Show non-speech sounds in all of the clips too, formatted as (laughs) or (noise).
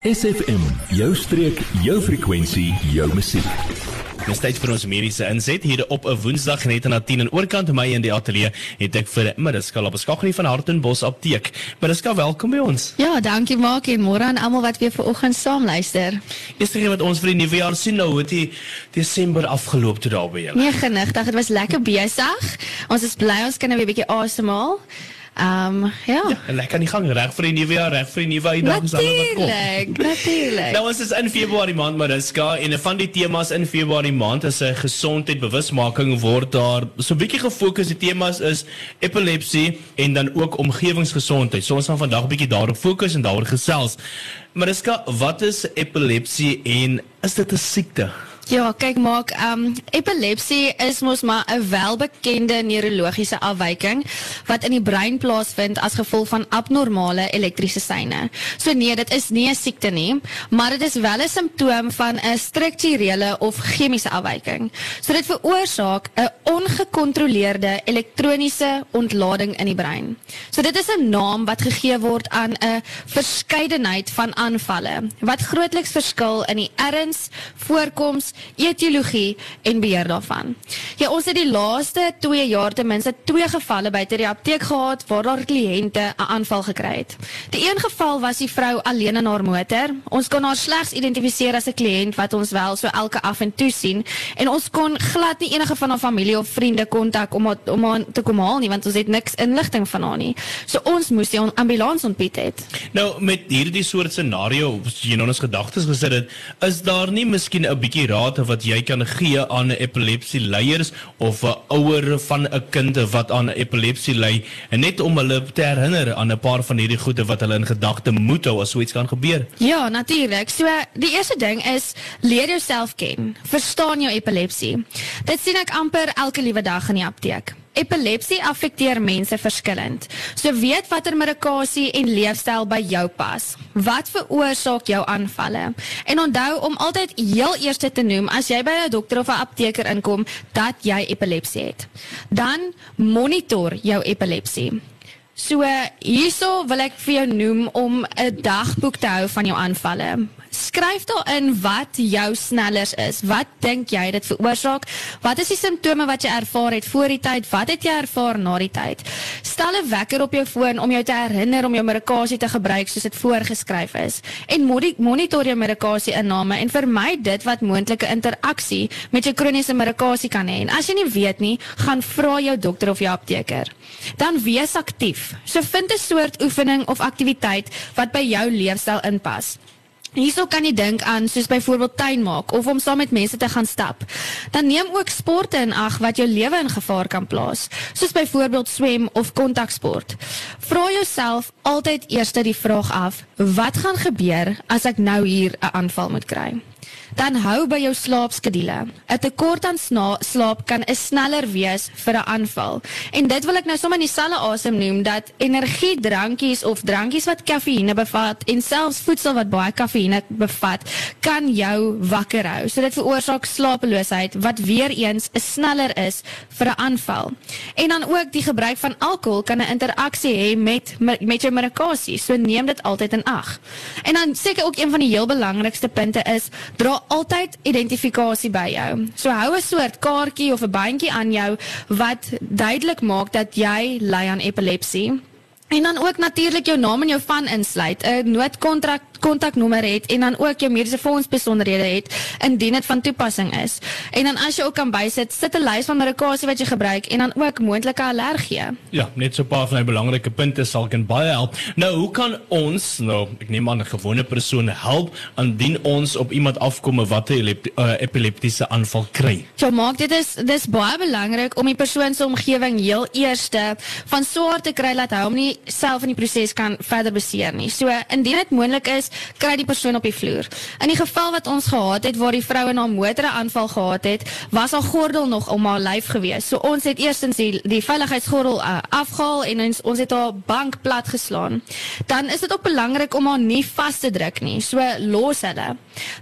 SFM, jou streek, jou frekwensie, jou musiek. Dis tyd vir ons mediese inset hier op 'n Woensdag net na 10 en oorkant my in die ateljee het ek vir Mariska Lapeskagnie van Hartenbos Apteek. Mariska, welkom by ons. Ja, dankie Maak en môre aan almal wat weer vanoggend saam luister. Eerste keer wat ons vir die nuwe jaar sien nou, het die Desember afgeloop toe daar by julle. Nee, genigtig, dit was lekker besig. Ons is bly ons kan nou weer 'n bietjie asemhaal. Ehm um, ja. ja. Lekker aan die gang reg vir die nuwe jaar, reg vir die nuwe uitdagings wat kom. Natuurlik, natuurlik. Nou ons is in Februarie maand Mariska en een van die temas in Februarie maand is 'n gesondheidbewusmaking word daar so 'n bietjie gefokus. Die temas is epilepsie en dan ook omgewingsgesondheid. So ons gaan vandag 'n bietjie daarop fokus en daaroor gesels. Mariska, wat is epilepsie en is dit 'n siekte? Ja, kyk maak, ehm um, epilepsie is mos maar 'n welbekende neurologiese afwyking wat in die brein plaasvind as gevolg van abnormale elektriese seine. So nee, dit is nie 'n siekte nie, maar dit is wel 'n simptoom van 'n strukturele of chemiese afwyking. So dit veroorsaak 'n ongekontroleerde elektroniese ontlading in die brein. So dit is 'n naam wat gegee word aan 'n verskeidenheid van aanvalle wat grootliks verskil in die erns, voorkoms etiologie en beheer daarvan. Ja, ons het die laaste 2 jaar ten minste 2 gevalle by die apteek gehad waar daar kliënte 'n aanval gekry het. Die een geval was die vrou alleen in haar motor. Ons kon haar slegs identifiseer as 'n kliënt wat ons wel so elke af en toe sien en ons kon glad nie enige van haar familie of vriende kontak om haar, om haar te kom haal nie want ons het niks inligting van haar nie. So ons moes die ambulans ontbied het. Nou met hierdie soort scenario, jy nou ons gedagtes gesit het, is daar nie miskien 'n bietjie raad raad wat jy kan gee aan epilepsie leiers of 'n ouer van 'n kind wat aan epilepsie ly net om hulle te herinner aan 'n paar van hierdie goede wat hulle in gedagte moet hou as so iets kan gebeur? Ja, natuurlik. So die eerste ding is leer jouself ken. Verstaan jou epilepsie. Dit sien ek amper elke liewe dag in die apteek. Epilepsie affekteer mense verskillend. So weet watter medikasie en leefstyl by jou pas. Wat veroorsaak jou aanvalle? En onthou om altyd heel eers te noem as jy by 'n dokter of 'n apteker inkom dat jy epilepsie het. Dan monitor jou epilepsie. So hierso wil ek vir jou noem om 'n dagboek te hou van jou aanvalle skryf daarin wat jou snellers is. Wat dink jy dit veroorsaak? Wat is die simptome wat jy ervaar het voor die tyd? Wat het jy ervaar na die tyd? Stel 'n wekker op jou foon om jou te herinner om jou medikasie te gebruik soos dit voorgeskryf is. En monitor jou medikasie inname en vermy dit wat moontlike interaksie met jou kroniese medikasie kan hê. En as jy nie weet nie, gaan vra jou dokter of jou apteker. Dan wees aktief. So vind 'n soort oefening of aktiwiteit wat by jou leefstyl inpas. Hierso kan jy dink aan soos byvoorbeeld tuin maak of om saam met mense te gaan stap. Dan neem ook sporte in ag wat jou lewe in gevaar kan plaas, soos byvoorbeeld swem of kontaksport. Vra jouself altyd eers die vraag af: Wat gaan gebeur as ek nou hier 'n aanval moet kry? Dan hou by jou slaapskedule. 'n Tekort aan slaap kan 'n sneller wees vir 'n aanval. En dit wil ek nou sommer in dieselfde asem noem dat energiedrankies of drankies wat kafeïne bevat en selfs voedsel wat baie kafeïne bevat, kan jou wakker hou. So dit veroorsaak slapeloosheid wat weer eens 'n sneller is vir 'n aanval. En dan ook die gebruik van alkohol kan 'n interaksie hê met met jou medikasie. So neem dit altyd in ag. En dan seker ook een van die heel belangrikste punte is dra altyd identifikasie by jou. So hou 'n soort kaartjie of 'n bandjie aan jou wat duidelik maak dat jy ly aan epilepsie. En dan ook natuurlik jou naam en jou van insluit. 'n Noodkontrak kontaknommer het en dan ook jou mediese fonds besonderhede het indien dit van toepassing is. En dan as jy ook kan bysit, sit 'n lys van medikasie wat jy gebruik en dan ook moontlike allergie. Ja, net so 'n paar van die belangrike punte sal kan baie help. Nou, hoe kan ons nou, ek neem aan 'n gewone persoon help indien ons op iemand afkom wat 'n uh, epileptiese aanval kry? Ja, maak dit is dis baie belangrik om die persoon se omgewing heel eerste van swaar te kry dat hy hom nie self in die proses kan verder beseer nie. So indien dit moontlik is, kry die persoon op die vloer. In die geval wat ons gehad het waar die vrou in haar motor 'n aanval gehad het, was haar gordel nog om haar lyf gewees. So ons het eerstens die, die veiligheidsgordel uh, afgehaal en ons, ons het haar bank plat geslaan. Dan is dit ook belangrik om haar nie vas te druk nie. So los hulle.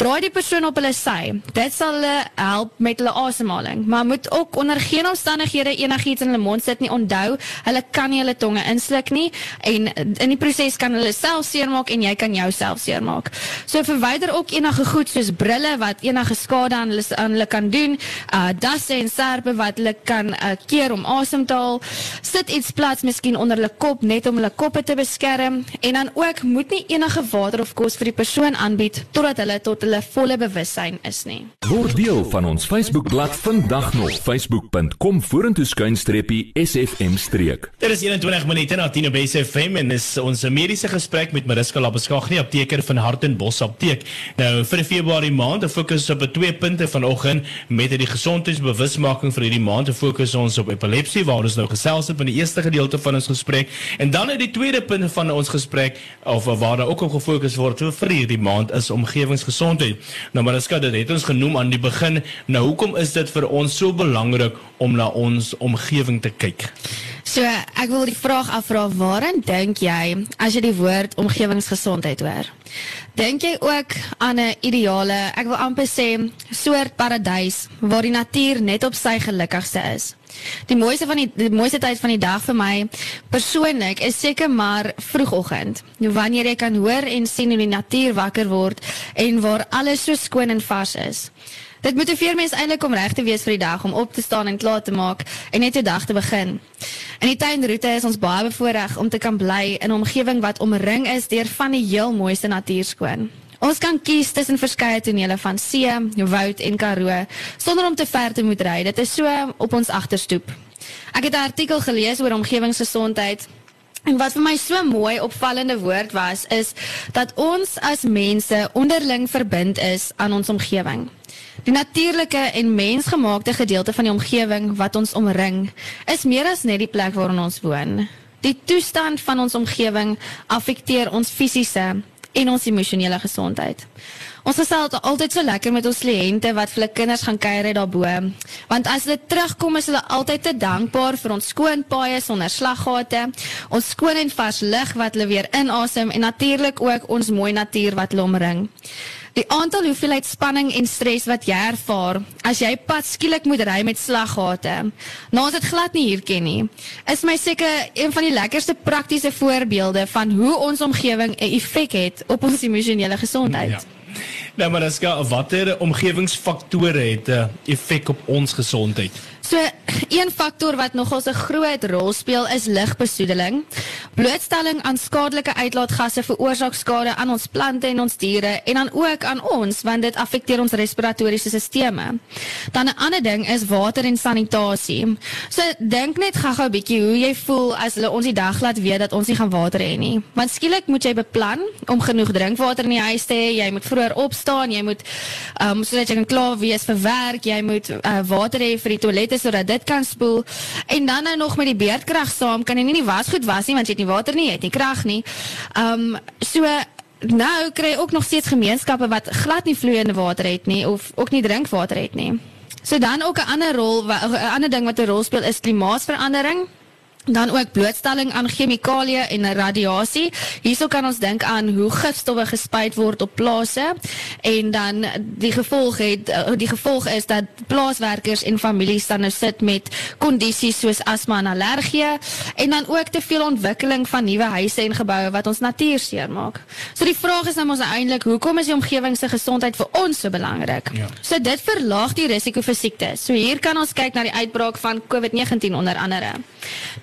Draai die persoon op hulle sy. Dit sal hulle help met hulle asemhaling, maar moet ook onder geen omstandighede enigiets in hulle mond sit nie. Onthou, hulle kan nie hulle tonge insluk nie en in die proses kan hulle self seermaak en jy kan jouself self seermaak. So verwyder ook enige goed soos brille wat enige skade aan hulle aan hulle kan doen, uh dasse en serpe wat hulle kan uh, keer om asem te haal. Sit iets plats miskien onder hulle kop net om hulle koppe te beskerm en dan ook moet nie enige water of kos vir die persoon aanbied totdat hulle tot hulle volle bewussyn is nie. Word deel van ons Facebookblad vandag nog facebook.com vorentoe skuinstreepie sfm streek. Dit is 21 minute na 10 op SFM en is ons mediese gesprek met Mariska Labeskagh, apteker van Hartenbos Apteek. Nou vir Februarie maand, fokus op twee punte vanoggend met die gesondheidsbewusmaking vir hierdie maand. Fokus ons op epilepsie waar ons nou gesels het in die eerste gedeelte van ons gesprek en dan in die tweede punt van ons gesprek of waar daar ook op gefokus word vir hierdie maand is omgewingsgesondheid. Nou Mariska, dit het ons genoem aan die begin. Nou hoekom is dit vir ons so belangrik om na ons omgewing te kyk? So, ek wil die vraag afvra, waarin dink jy as jy die woord omgewingsgesondheid hoor? Dink jy ook aan 'n ideale, ek wil amper sê, soort paradys waar die natuur net op sy gelukkigste is? Die mooiste van die die mooiste tyd van die dag vir my persoonlik is seker maar vroegoggend. Wanneer jy kan hoor en sien hoe die natuur wakker word en waar alles so skoon en vars is. Dit motiveer mense eintlik om reg te wees vir die dag, om op te staan en klaar te maak en net 'n dag te begin. In die tuinroete is ons baie bevoorreg om te kan bly in 'n omgewing wat omring is deur van die heel mooiste natuurskoon. Ons kan kies tussen verskeie tonele van see, woud en Karoo sonder om te ver te moet ry. Dit is so op ons agterstoep. Ek het 'n artikel gelees oor omgewingsgesondheid En wat vir my so mooi opvallende woord was is dat ons as mense onderling verbind is aan ons omgewing. Die natuurlike en mensgemaakte gedeelte van die omgewing wat ons omring, is meer as net die plek waarin ons woon. Die toestand van ons omgewing affekteer ons fisiese en ons emosionele gesondheid. Ons gesel altyd so lekker met ons kliënte wat vir hulle kinders gaan kuier daarbo, want as hulle terugkom is hulle altyd te dankbaar vir ons skoon paaie sonder slaggate, ons skoon en vars lug wat hulle weer inasem en natuurlik ook ons mooi natuur wat hulle omring. Die aantal hoeveelheid spanning en stres wat jy ervaar as jy pad skielik moet ry met slaggate. Nou as dit glad nie hier ken nie, is my seker een van die lekkerste praktiese voorbeelde van hoe ons omgewing 'n effek het op ons emosionele gesondheid. Ja. Nou maar as gou watter omgewingsfaktore het 'n effek op ons gesondheid? So (clears throat) een faktor wat nogals 'n groot rol speel is lugbesoedeling. Blootstelling aan skadelike uitlaatgasse veroorsaak skade aan ons plante en ons diere en dan ook aan ons want dit affekteer ons respiratoriese stelsels. Dan 'n ander ding is water en sanitasie. So dink net gou-gou 'n bietjie hoe jy voel as hulle ons die dag laat weet dat ons nie gaan water hê nie. Want skielik moet jy beplan om genoeg drinkwater in die huis te hê. Jy moet vroeër opstaan, jy moet ehm um, sodat jy kan klaar wees vir werk, jy moet uh, water hê vir die toilette sodat dit kan spoel. En dan nou nog met die beerdkrag saam kan jy nie die wasgoed was nie want jy het nie water nie, jy het nie krag nie. Um so nou kry ook nog steeds gemeenskappe wat glad nie vloeiende water het nie of ook nie drinkwater het nie. So dan ook 'n ander rol 'n ander ding wat 'n rol speel is klimaatsverandering dan ook blootstelling aan chemikalieë en radiasie. Hierso kan ons dink aan hoe gifstowwe gespuit word op plase en dan die gevolg het eh, die gevolg is dat plaaswerkers en families dan nou sit met kondisies soos asma en allergie en dan ook te veel ontwikkeling van nuwe huise en geboue wat ons natuur seermaak. So die vraag is nou mos eintlik hoekom is die omgewing se gesondheid vir ons so belangrik? Ja. So dit verlaag die risiko vir siektes. So hier kan ons kyk na die uitbraak van COVID-19 onder andere.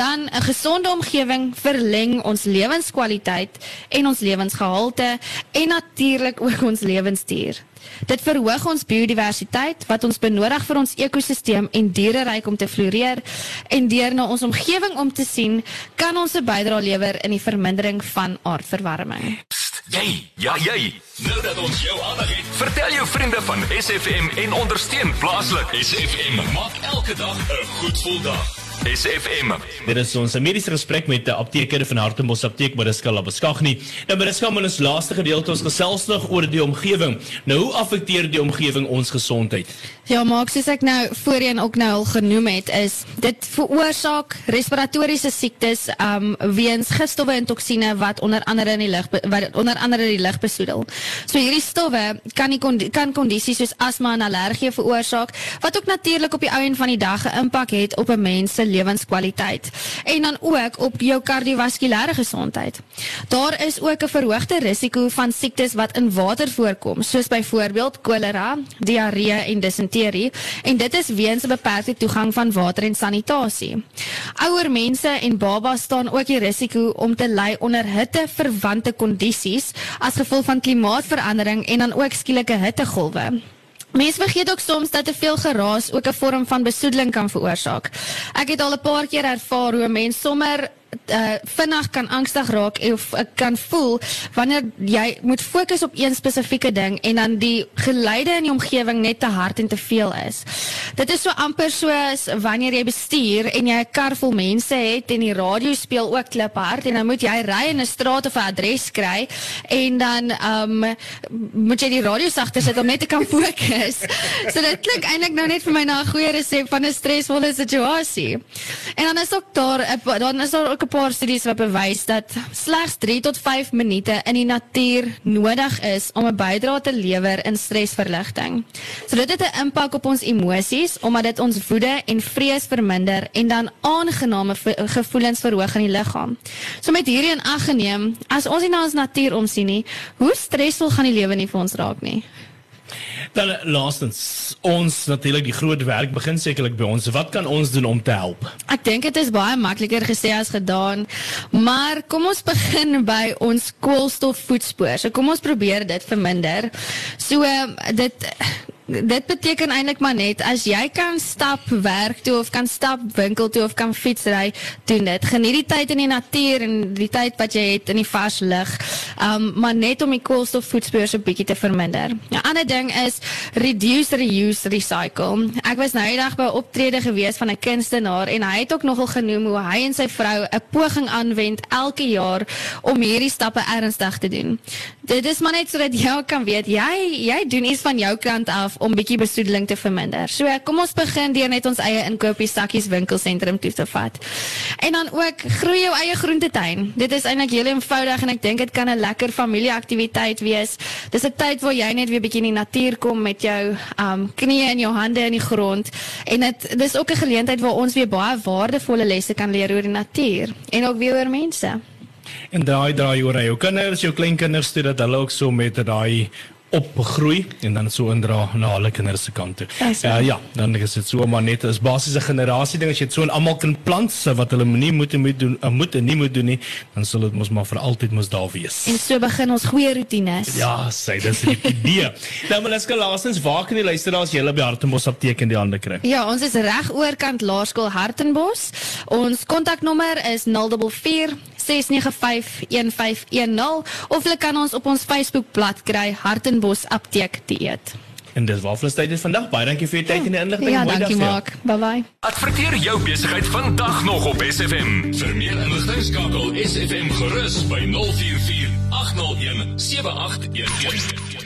Dan 'n gesonde omgewing verleng ons lewenskwaliteit en ons lewensgehalte en natuurlik ook ons lewensduur. Dit verhoog ons biodiversiteit wat ons benodig vir ons ekosisteem en diereryk om te floreer en deur na ons omgewing om te sien, kan ons 'n bydrae lewer in die vermindering van aardverwarming. Jy, ja jy. Nou dat ons jou aandag het, vertel jou vriende van SFM en ondersteun plaaslik. SFM maak elke dag 'n goed gevoel dag. SFM. Dit is ons mediese gesprek met 'n apteker van Hartembos Apteek, Mariska Labeskagni. Nou Mariska, in ons laaste gedeelte ons gesels nog oor die omgewing. Nou hoe affekteer die omgewing ons gesondheid? Ja, maar soos ek nou voorheen ook nou al genoem het, is dit veroorsaak respiratoriese siektes um weens gifstowwe en toksine wat onder andere in die lug wat onder andere die lug besoedel. So hierdie stowwe kan die kan kondisies soos asma en allergie veroorsaak wat ook natuurlik op die ou en van die dag 'n impak het op 'n mens se lewenskwaliteit en dan ook op jou kardiovaskulêre gesondheid. Daar is ook 'n verhoogde risiko van siektes wat in water voorkom, soos byvoorbeeld kolera, diarree en disenterie, en dit is weens 'n beperkte toegang van water en sanitasie. Ouer mense en babas staan ook die risiko om te ly onder hitteverwante kondisies as gevolg van klimaatsverandering en dan ook skielike hittegolwe. Mense vergeet ook soms dat te veel geraas ook 'n vorm van besoedeling kan veroorsaak. Ek het al 'n paar keer ervaar hoe mense sommer uh, vinnig kan angstig raak of uh, kan voel wanneer jy moet fokus op een spesifieke ding en dan die geluide in die omgewing net te hard en te veel is. Dit is so amper soos wanneer jy bestuur en jy 'n kar vol mense het en die radio speel ook kliphard en dan moet jy ry in 'n straat of 'n adres kry en dan um, moet jy die radio sagter sit om net te kan (laughs) fokus. so dit klink eintlik nou net vir my na 'n goeie resep van 'n stresvolle situasie. En dan is ook daar dan is daar ook 'n paar studies wat bewys dat slegs 3 tot 5 minute in die natuur nodig is om 'n bydrae te lewer in stresverligting. So dit het 'n impak op ons emosies omdat dit ons woede en vrees verminder en dan aangename gevoelens verhoog in die liggaam. So met hierdie in ag geneem, as ons nie na ons natuur omsien nie, hoe stresvol gaan die lewe nie vir ons raak nie. Dan laastens, ons natuurlik die groot werk begin sekerlik by ons. Wat kan ons doen om te help? Ek dink dit is baie makliker gesê as gedaan, maar kom ons begin (laughs) by ons koolstofvoetspoor. So kom ons probeer dit verminder. So dit dit beteken eintlik maar net as jy kan stap werk toe of kan stap winkel toe of kan fietsry, doen dit. Geniet die tyd in die natuur en die tyd wat jy het in die vars lug. Um maar net om die koolstofvoetspoor so bietjie te verminder. 'n ja, Ander ding is reduce, reuse, recycle. Ek was nou eendag by 'n optrede gewees van 'n kunstenaar en hy het ook nogal genoem hoe hy en sy vrou 'n poging aanwend elke jaar om hierdie stappe ernstig te doen. Dit is maar net sodat jy kan weet jy jy doen iets van jou kant af om bietjie besoedeling te verminder. So kom ons begin deur net ons eie inkopies sakkies winkelsentrum toe te vat. En dan ook groei jou eie groentetuin. Dit is eintlik heel eenvoudig en ek dink dit kan 'n lekker familieaktiwiteit wees. Dis 'n tyd waar jy net weer bietjie in die natuur kom met jou um knieë en jou hande in die grond en dit dis ook 'n geleentheid waar ons weer baie waardevolle lesse kan leer oor die natuur en ook weer oor mense. En daai daai oor jou kinders, jou kleinkinders, dit dat hulle ook so met daai opgroei en dan so indra na hulle kinders se kant toe. Ja, uh, ja, dan is dit so maar net as basiese generasie ding as jy dit so in almal kan plant se wat hulle nie moet moet doen, uh, moet en nie moet doen nie, dan sal dit mos maar vir altyd mos daar wees. En so begin ons goeie rotines. Ja, sê dis die idee. nou maar lekker laastens, waar kan die luisteraars julle by Hartenbos apteek in die hande kry? Ja, ons is reg oorkant Laerskool Hartenbos. Ons kontaknommer is 044 06951510 of jy kan ons op ons Facebookblad kry Hartenbos Apteek Dieet. En dis waarvoor tyd is vandag. Baie dankie vir u tyd en die inligting. Ja, dankie Mark. Bye bye. Adverteer jou besigheid vandag nog op SFM. Vir meer inligting skakel SFM gerus by 044 801 7811.